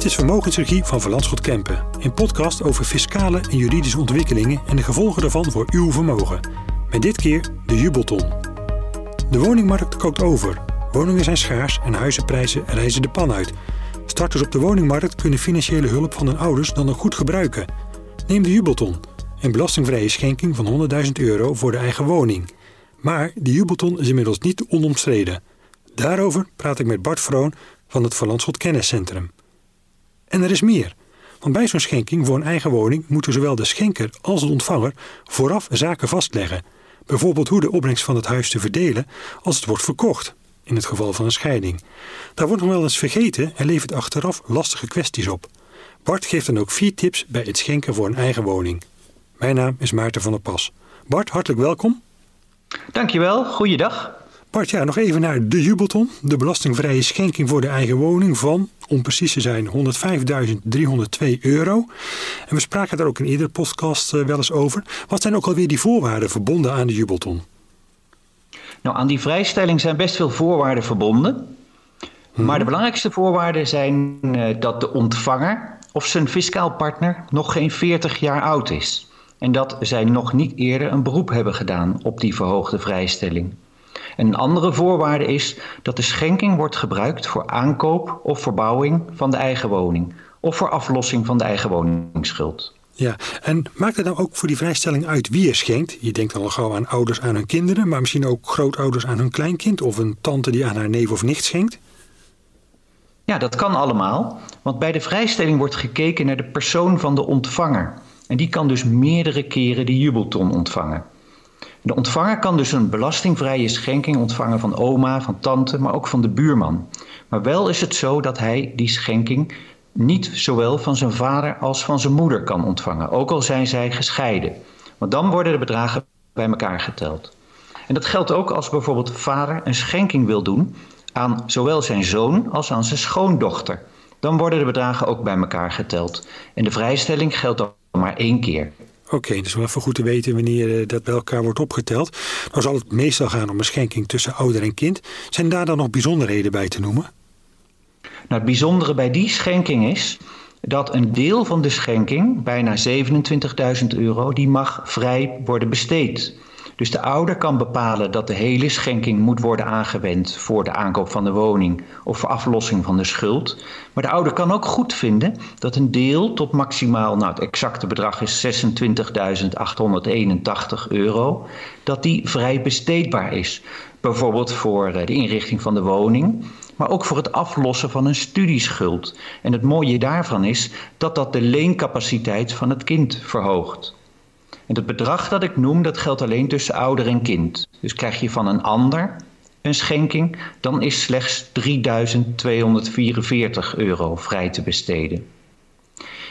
Dit is Vermogensregie van Van Landschot Kempen. Een podcast over fiscale en juridische ontwikkelingen en de gevolgen daarvan voor uw vermogen. Met dit keer de jubelton. De woningmarkt kookt over. Woningen zijn schaars en huizenprijzen reizen de pan uit. Starters op de woningmarkt kunnen financiële hulp van hun ouders dan ook goed gebruiken. Neem de jubelton. Een belastingvrije schenking van 100.000 euro voor de eigen woning. Maar de jubelton is inmiddels niet onomstreden. Daarover praat ik met Bart Vroon van het Van Landschot Kenniscentrum. En er is meer. Want bij zo'n schenking voor een eigen woning moeten zowel de schenker als de ontvanger vooraf zaken vastleggen. Bijvoorbeeld hoe de opbrengst van het huis te verdelen als het wordt verkocht, in het geval van een scheiding. Daar wordt nog wel eens vergeten en levert achteraf lastige kwesties op. Bart geeft dan ook vier tips bij het schenken voor een eigen woning. Mijn naam is Maarten van der Pas. Bart, hartelijk welkom. Dankjewel, goeiedag. Bart, ja, nog even naar de jubelton. De belastingvrije schenking voor de eigen woning van, om precies te zijn, 105.302 euro. En we spraken daar ook in eerdere podcast eh, wel eens over. Wat zijn ook alweer die voorwaarden verbonden aan de jubelton? Nou, aan die vrijstelling zijn best veel voorwaarden verbonden. Maar de mhm. belangrijkste voorwaarden zijn uh, dat de ontvanger of zijn fiscaal partner nog geen 40 jaar oud is. En dat zij nog niet eerder een beroep hebben gedaan op die verhoogde vrijstelling. En een andere voorwaarde is dat de schenking wordt gebruikt voor aankoop of verbouwing van de eigen woning of voor aflossing van de eigen woningsschuld. Ja, en maakt het nou ook voor die vrijstelling uit wie er schenkt? Je denkt dan al gauw aan ouders aan hun kinderen, maar misschien ook grootouders aan hun kleinkind of een tante die aan haar neef of nicht schenkt? Ja, dat kan allemaal, want bij de vrijstelling wordt gekeken naar de persoon van de ontvanger. En die kan dus meerdere keren de jubelton ontvangen. De ontvanger kan dus een belastingvrije schenking ontvangen van oma, van tante, maar ook van de buurman. Maar wel is het zo dat hij die schenking niet zowel van zijn vader als van zijn moeder kan ontvangen, ook al zijn zij gescheiden. Want dan worden de bedragen bij elkaar geteld. En dat geldt ook als bijvoorbeeld vader een schenking wil doen aan zowel zijn zoon als aan zijn schoondochter. Dan worden de bedragen ook bij elkaar geteld. En de vrijstelling geldt dan maar één keer. Oké, dus wel even goed te weten wanneer eh, dat bij elkaar wordt opgeteld. Dan zal het meestal gaan om een schenking tussen ouder en kind. Zijn daar dan nog bijzonderheden bij te noemen? Nou, het bijzondere bij die schenking is dat een deel van de schenking, bijna 27.000 euro, die mag vrij worden besteed. Dus de ouder kan bepalen dat de hele schenking moet worden aangewend voor de aankoop van de woning of voor aflossing van de schuld. Maar de ouder kan ook goed vinden dat een deel tot maximaal, nou het exacte bedrag is 26.881 euro, dat die vrij besteedbaar is. Bijvoorbeeld voor eh, de inrichting van de woning, maar ook voor het aflossen van een studieschuld. En het mooie daarvan is dat dat de leencapaciteit van het kind verhoogt. En het bedrag dat ik noem, dat geldt alleen tussen ouder en kind. Dus krijg je van een ander een schenking, dan is slechts 3244 euro vrij te besteden.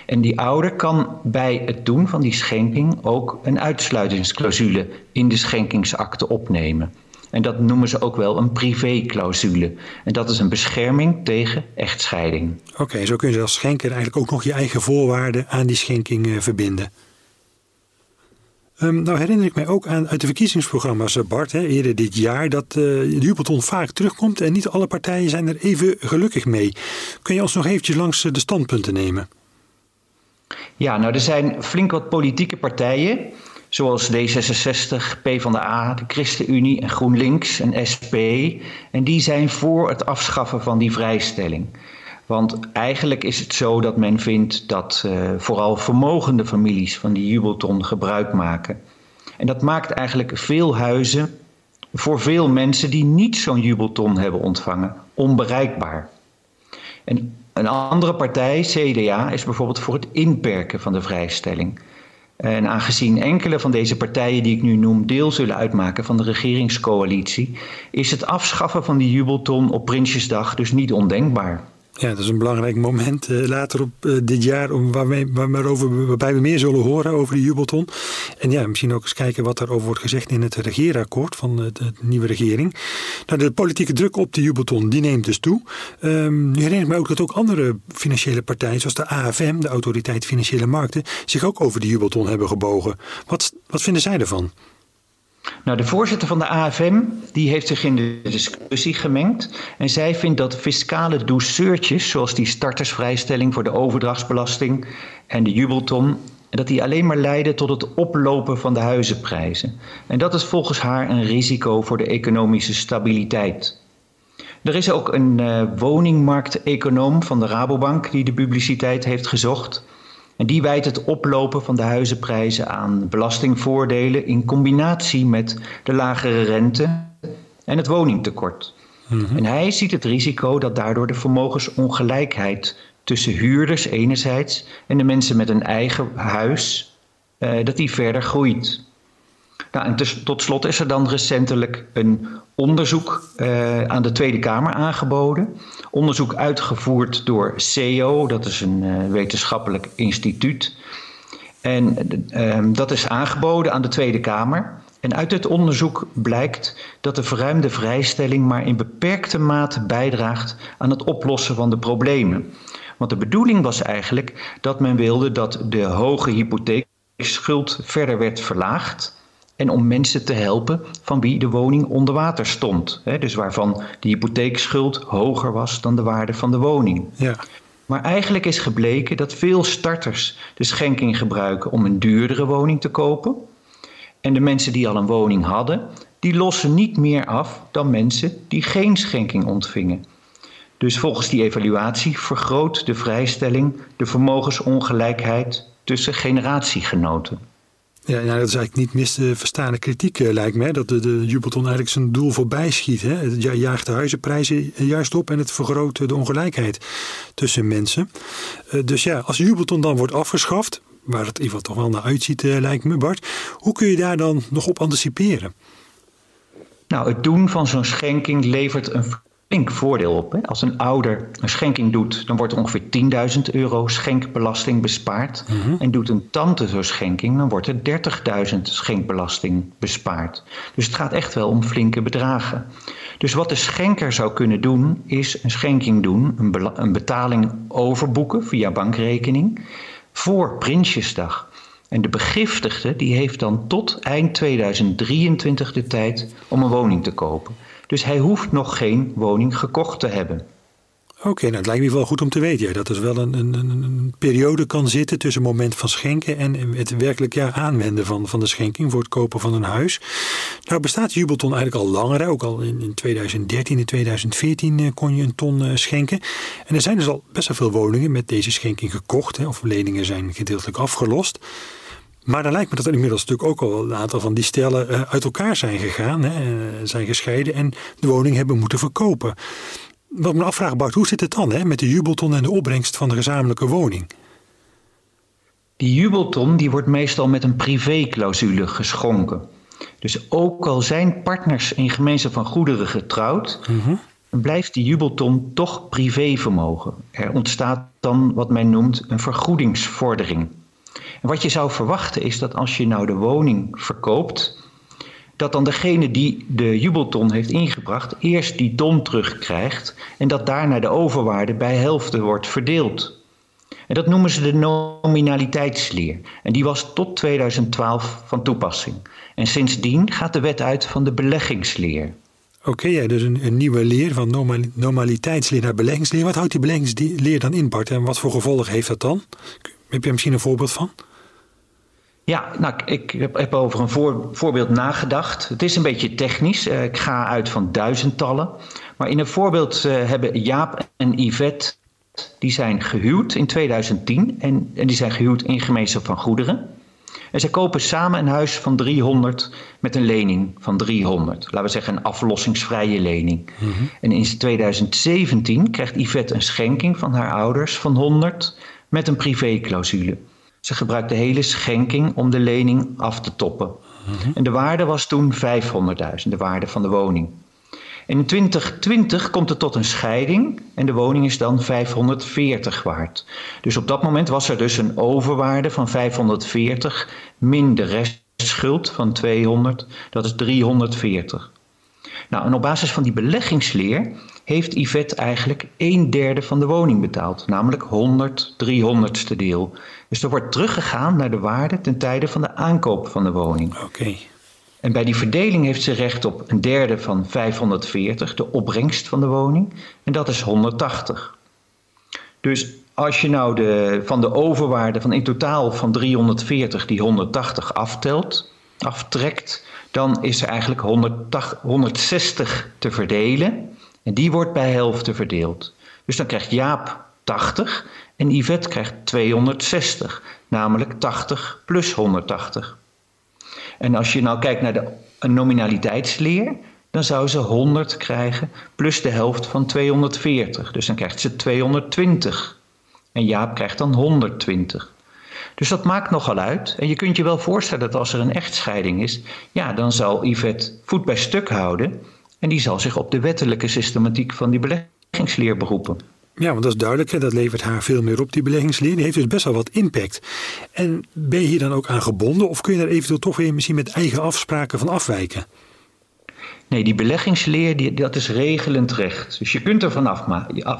En die ouder kan bij het doen van die schenking ook een uitsluitingsclausule in de schenkingsakte opnemen. En dat noemen ze ook wel een privéclausule. En dat is een bescherming tegen echtscheiding. Oké, zo kun je als schenker eigenlijk ook nog je eigen voorwaarden aan die schenking uh, verbinden. Um, nou herinner ik mij ook aan uit de verkiezingsprogramma's, eh, Bart, hè, eerder dit jaar, dat uh, de Jubelton vaak terugkomt en niet alle partijen zijn er even gelukkig mee. Kun je ons nog eventjes langs de standpunten nemen? Ja, nou er zijn flink wat politieke partijen, zoals D66, PvdA, de ChristenUnie en GroenLinks en SP. En die zijn voor het afschaffen van die vrijstelling. Want eigenlijk is het zo dat men vindt dat uh, vooral vermogende families van die jubelton gebruik maken. En dat maakt eigenlijk veel huizen voor veel mensen die niet zo'n jubelton hebben ontvangen onbereikbaar. En een andere partij, CDA, is bijvoorbeeld voor het inperken van de vrijstelling. En aangezien enkele van deze partijen die ik nu noem deel zullen uitmaken van de regeringscoalitie, is het afschaffen van die jubelton op Prinsjesdag dus niet ondenkbaar. Ja, dat is een belangrijk moment uh, later op uh, dit jaar om waarbij we meer zullen horen over de jubelton. En ja, misschien ook eens kijken wat daarover wordt gezegd in het regeerakkoord van de, de nieuwe regering. Nou, de politieke druk op de jubelton die neemt dus toe. Um, nu herinner ik me ook dat ook andere financiële partijen, zoals de AFM, de Autoriteit Financiële Markten, zich ook over de jubelton hebben gebogen. Wat, wat vinden zij ervan? Nou, de voorzitter van de AFM die heeft zich in de discussie gemengd. En zij vindt dat fiscale douceurtjes, zoals die startersvrijstelling voor de overdrachtsbelasting en de jubelton, dat die alleen maar leiden tot het oplopen van de huizenprijzen. En dat is volgens haar een risico voor de economische stabiliteit. Er is ook een uh, woningmarkteconoom van de Rabobank die de publiciteit heeft gezocht. En die wijt het oplopen van de huizenprijzen aan belastingvoordelen in combinatie met de lagere rente en het woningtekort. Mhm. En hij ziet het risico dat daardoor de vermogensongelijkheid tussen huurders enerzijds en de mensen met een eigen huis, uh, dat die verder groeit. Nou, dus, tot slot is er dan recentelijk een onderzoek uh, aan de Tweede Kamer aangeboden. Onderzoek uitgevoerd door CEO, dat is een uh, wetenschappelijk instituut. En uh, dat is aangeboden aan de Tweede Kamer. En uit het onderzoek blijkt dat de verruimde vrijstelling maar in beperkte mate bijdraagt aan het oplossen van de problemen. Want de bedoeling was eigenlijk dat men wilde dat de hoge hypotheekschuld verder werd verlaagd en om mensen te helpen van wie de woning onder water stond. Hè, dus waarvan de hypotheekschuld hoger was dan de waarde van de woning. Ja. Maar eigenlijk is gebleken dat veel starters de schenking gebruiken om een duurdere woning te kopen. En de mensen die al een woning hadden, die lossen niet meer af dan mensen die geen schenking ontvingen. Dus volgens die evaluatie vergroot de vrijstelling de vermogensongelijkheid tussen generatiegenoten. Ja, nou, dat is eigenlijk niet mis te verstaande kritiek, uh, lijkt me. Dat de, de Jubelton eigenlijk zijn doel voorbij schiet. Hè? Het jaagt de huizenprijzen juist op en het vergroot de ongelijkheid tussen mensen. Dus ja, als Jubelton dan wordt afgeschaft, waar het geval toch wel naar uitziet, lijkt me, Bart. Hoe kun je daar dan nog op anticiperen? Nou, het doen van zo'n schenking levert een flink voordeel op. Hè? Als een ouder een schenking doet, dan wordt ongeveer 10.000 euro schenkbelasting bespaard. Mhm. En doet een tante zo'n schenking, dan wordt er 30.000 schenkbelasting bespaard. Dus het gaat echt wel om flinke bedragen. Dus wat de schenker zou kunnen doen, is een schenking doen, een, een betaling overboeken via bankrekening voor Prinsjesdag. En de begiftigde die heeft dan tot eind 2023 de tijd om een woning te kopen. Dus hij hoeft nog geen woning gekocht te hebben. Oké, nou het lijkt me wel goed om te weten ja, dat er wel een, een, een, periode kan zitten tussen het moment van schenken en het werkelijk ja, aanwenden van, van de schenking voor het kopen van een huis. Nou bestaat Jubelton eigenlijk al langer, ook al in, in 2013 en 2014 eh, kon je een ton uh, schenken. En er zijn dus al best wel veel woningen met deze schenking gekocht, hè, of leningen zijn gedeeltelijk afgelost. Maar dan lijkt me dat er inmiddels natuurlijk ook al een aantal van die stellen uh, uit elkaar zijn gegaan, hè, zijn gescheiden en de woning hebben moeten verkopen. Wat me afvraag, Bart, hoe zit het dan hè, met de jubelton en de opbrengst van de gezamenlijke woning? Die jubelton die wordt meestal met een privéclausule geschonken. Dus ook al zijn partners in gemeenschap van goederen getrouwd, mhm. blijft die jubelton toch privévermogen. Er ontstaat dan wat men noemt een vergoedingsvordering. Wat je zou verwachten is dat als je nou de woning verkoopt, dat dan degene die de jubelton heeft ingebracht eerst die ton terugkrijgt en dat daarna de overwaarde bij helften wordt verdeeld. En dat noemen ze de nominaliteitsleer. En die was tot 2012 van toepassing. En sindsdien gaat de wet uit van de beleggingsleer. Oké, ja, dus een, een, nieuwe leer van normaliteitsleer naar beleggingsleer. Wat houdt die beleggingsleer dan in, Bart? En wat voor gevolgen heeft dat dan? Heb je misschien een voorbeeld van? Ja, nou, ik heb, over een voor, voorbeeld nagedacht. Het is een beetje technisch. Uh, ik ga uit van duizendtallen. Maar in een voorbeeld uh, hebben Jaap en Yvette... die zijn gehuwd in 2010. En, en die zijn gehuwd in gemeenschap van goederen. En ze kopen samen een huis van 300 met een lening van 300. Laten we zeggen een aflossingsvrije lening. Mm -hmm. En in 2017 krijgt Yvette een schenking van haar ouders van 100 met een privéclausule. Ze gebruikte de hele schenking om de lening af te toppen. Mhm. En de waarde was toen 500.000, de waarde van de woning. En in 2020 komt het tot een scheiding en de woning is dan 540 waard. Dus op dat moment was er dus een overwaarde van 540 min de restschuld van 200, dat is 340. Nou, en op basis van die beleggingsleer heeft Yvette eigenlijk een derde van de woning betaald, namelijk 100 300ste deel. Dus er wordt teruggegaan naar de waarde ten tijde van de aankoop van de woning. Oké. En bij die verdeling heeft ze recht op een derde van 540, de opbrengst van de woning. En dat is 180. Dus als je nou de, van de overwaarde van in totaal van 340 die 180 aftelt, aftrekt, dan is er eigenlijk 180, 160 te verdelen. En die wordt bij helften verdeeld. Dus dan krijgt Jaap 80 en Yvette krijgt 260, namelijk 80 plus 180. En als je nou kijkt naar de nominaliteitsleer, dan zou ze 100 krijgen plus de helft van 240. Dus dan krijgt ze 220. En Jaap krijgt dan 120. Dus dat maakt nogal uit. En je kunt je wel voorstellen dat als er een echtscheiding is, ja, dan zal Yvette voet bij stuk houden. En die zal zich op de wettelijke systematiek van die beleggingsleer beroepen. Ja, want dat is duidelijk. Hè? Dat levert haar veel meer op, die beleggingsleer. Die heeft dus best wel wat impact. En ben je hier dan ook aan gebonden? Of kun je daar eventueel toch weer misschien met eigen afspraken van afwijken? Nee, die beleggingsleer die, dat is regelend recht. Dus je kunt er vanaf,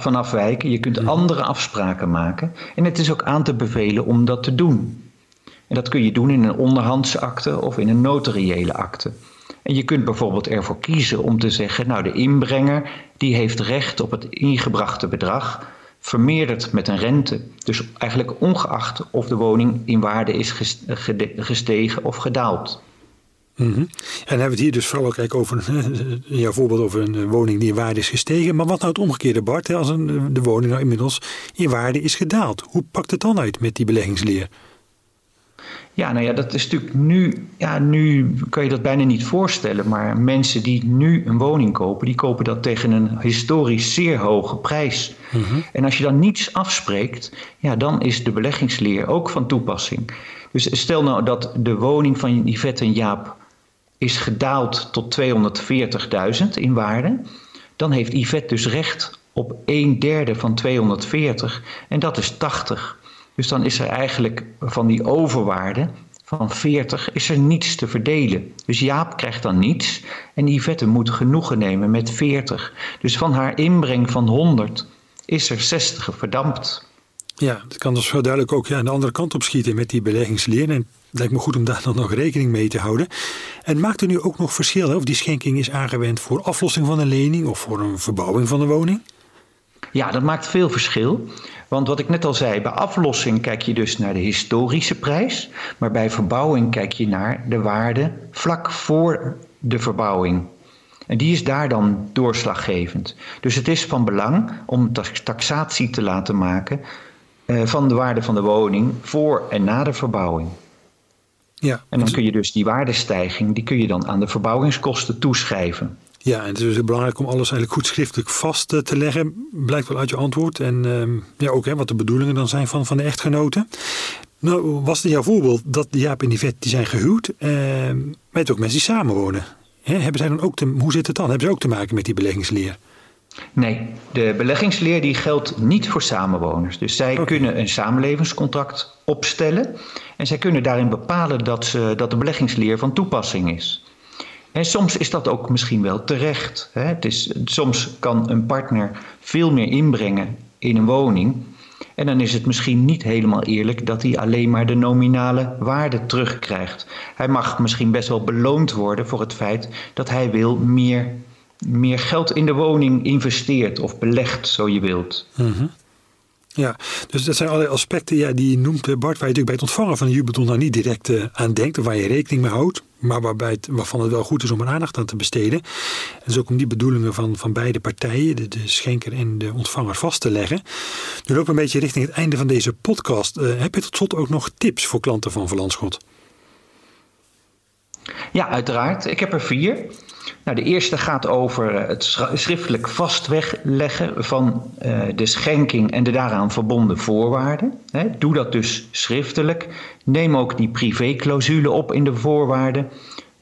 van afwijken, je kunt andere afspraken maken. En het is ook aan te bevelen om dat te doen. En dat kun je doen in een onderhandse akte of in een notariële akte. En je kunt bijvoorbeeld ervoor kiezen om te zeggen, nou de inbrenger die heeft recht op het ingebrachte bedrag vermeerderd met een rente. Dus eigenlijk ongeacht of de woning in waarde is gestegen of gedaald. Mm En dan hebben we het hier dus vooral ook over, jouw voorbeeld over een woning die in waarde is gestegen. Maar wat nou het omgekeerde Bart, als een, de woning nou inmiddels in waarde is gedaald? Hoe pakt het dan uit met die beleggingsleer? Ja, nou ja, dat is natuurlijk nu, ja, nu kan je dat bijna niet voorstellen. Maar mensen die nu een woning kopen, die kopen dat tegen een historisch zeer hoge prijs. Mhm. En als je dan niets afspreekt, ja, dan is de beleggingsleer ook van toepassing. Dus stel nou dat de woning van Yvette en Jaap is gedaald tot 240.000 in waarde. Dan heeft Yvette dus recht op een derde van 240 en dat is 80. Dus dan is er eigenlijk van die overwaarde van 40 is er niets te verdelen. Dus Jaap krijgt dan niets en Yvette moet genoegen nemen met 40. Dus van haar inbreng van 100 is er 60 verdampt. Ja, dat kan dus wel duidelijk ook ja, aan de andere kant op schieten met die beleggingsleer. En het lijkt me goed om daar dan nog rekening mee te houden. En maakt er nu ook nog verschil hè, of die schenking is aangewend voor aflossing van een lening of voor een verbouwing van een woning? Ja, dat maakt veel verschil. Want wat ik net al zei, bij aflossing kijk je dus naar de historische prijs, maar bij verbouwing kijk je naar de waarde vlak voor de verbouwing. En die is daar dan doorslaggevend. Dus het is van belang om taxatie te laten maken uh, van de waarde van de woning voor en na de verbouwing. Ja, en dan kun je dus die waardestijging, die kun je dan aan de verbouwingskosten toeschrijven. Ja, en het is dus belangrijk om alles eigenlijk goed schriftelijk vast eh, te leggen. Blijkt wel uit je antwoord. En uh, ja, ook hè, wat de bedoelingen dan zijn van, van de echtgenoten. Nou, was het jouw voorbeeld dat Jaap en Yvette die zijn gehuwd, uh, maar het ook mensen die samenwonen. Hè, hebben zij dan ook te, hoe zit het dan? Hebben ze ook te maken met die beleggingsleer? Nee, de beleggingsleer die geldt niet voor samenwoners. Dus zij kunnen een samenlevingscontract opstellen en zij kunnen daarin bepalen dat, ze, dat de beleggingsleer van toepassing is. En soms is dat ook misschien wel terecht. Hè? Het is, soms kan een partner veel meer inbrengen in een woning. En dan is het misschien niet helemaal eerlijk dat hij alleen maar de nominale waarde terugkrijgt. Hij mag misschien best wel beloond worden voor het feit dat hij wil meer, meer geld in de woning investeert of belegt, zo je wilt. Mm ja, dus dat zijn allerlei aspecten ja, die je noemt, Bart, waar je natuurlijk bij het ontvangen van een jubelton nou niet direct uh, aan denkt, of waar je rekening mee houdt, maar waarbij het, waarvan het wel goed is om er aandacht aan te besteden. En dus ook om die bedoelingen van, van beide partijen, de, de schenker en de ontvanger, vast te leggen. Nu lopen we een beetje richting het einde van deze podcast. Uh, heb je tot slot ook nog tips voor klanten van Verlandschot? Ja, uiteraard. Ik heb er vier. Nou, de eerste gaat over eh, het schriftelijk vastleggen van uh, de schenking en de daaraan verbonden voorwaarden. doe dat dus schriftelijk. Neem ook die privéclausule op in de voorwaarden.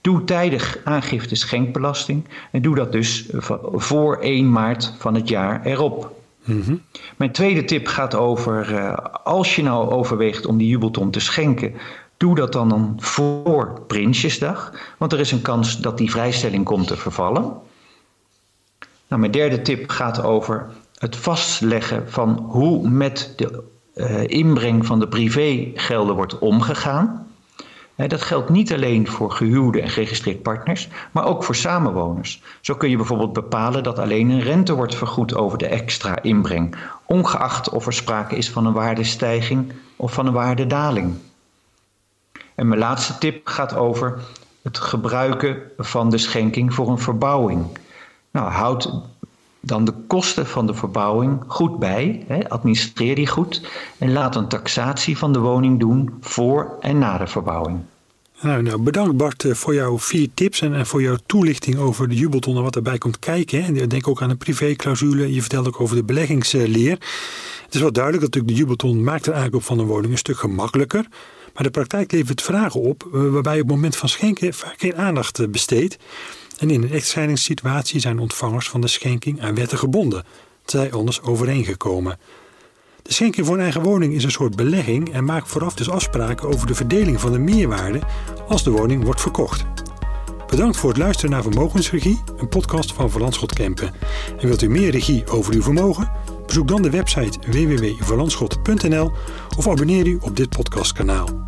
Doe tijdig aangifte schenkbelasting en doe dat dus voor 1 maart van het jaar erop. Mhm. Mijn tweede tip gaat over uh, als je nou overweegt om die jubelton te schenken, Doe dat dan voor Prinsjesdag, want er is een kans dat die vrijstelling komt te vervallen. Nou, mijn derde tip gaat over het vastleggen van hoe met de uh, inbreng van de privégelden wordt omgegaan. Dat geldt niet alleen voor gehuwde en geregistreerd partners, maar ook voor samenwoners. Zo kun je bijvoorbeeld bepalen dat alleen een rente wordt vergoed over de extra inbreng, ongeacht of er sprake is van een waardestijging of van een waardedaling. En mijn laatste tip gaat over het gebruiken van de schenking voor een verbouwing. Nou, houd dan de kosten van de verbouwing goed bij, hè, administreer die goed en laat een taxatie van de woning doen voor en na de verbouwing. Nou, nou bedankt Bart eh, voor jouw vier tips en, voor jouw toelichting over de jubelton en wat erbij komt kijken. En denk ook aan de privéclausule. Je vertelt ook over de beleggingsleer. Het is wel duidelijk dat de jubelton maakt de aankoop van een woning een stuk gemakkelijker. Maar de praktijk levert vragen op eh, waarbij op het moment van schenken vaak geen aandacht eh, besteedt. En in een echtscheidingssituatie zijn ontvangers van de schenking aan wetten gebonden, zij anders overeengekomen. De schenking voor een eigen woning is een soort belegging en maakt vooraf dus afspraken over de verdeling van de meerwaarde als de woning wordt verkocht. Bedankt voor het luisteren naar Vermogensregie, een podcast van Verlandschot Kempen. En wilt u meer regie over uw vermogen? Bezoek dan de website www.verlandschot.nl of abonneer u op dit podcastkanaal.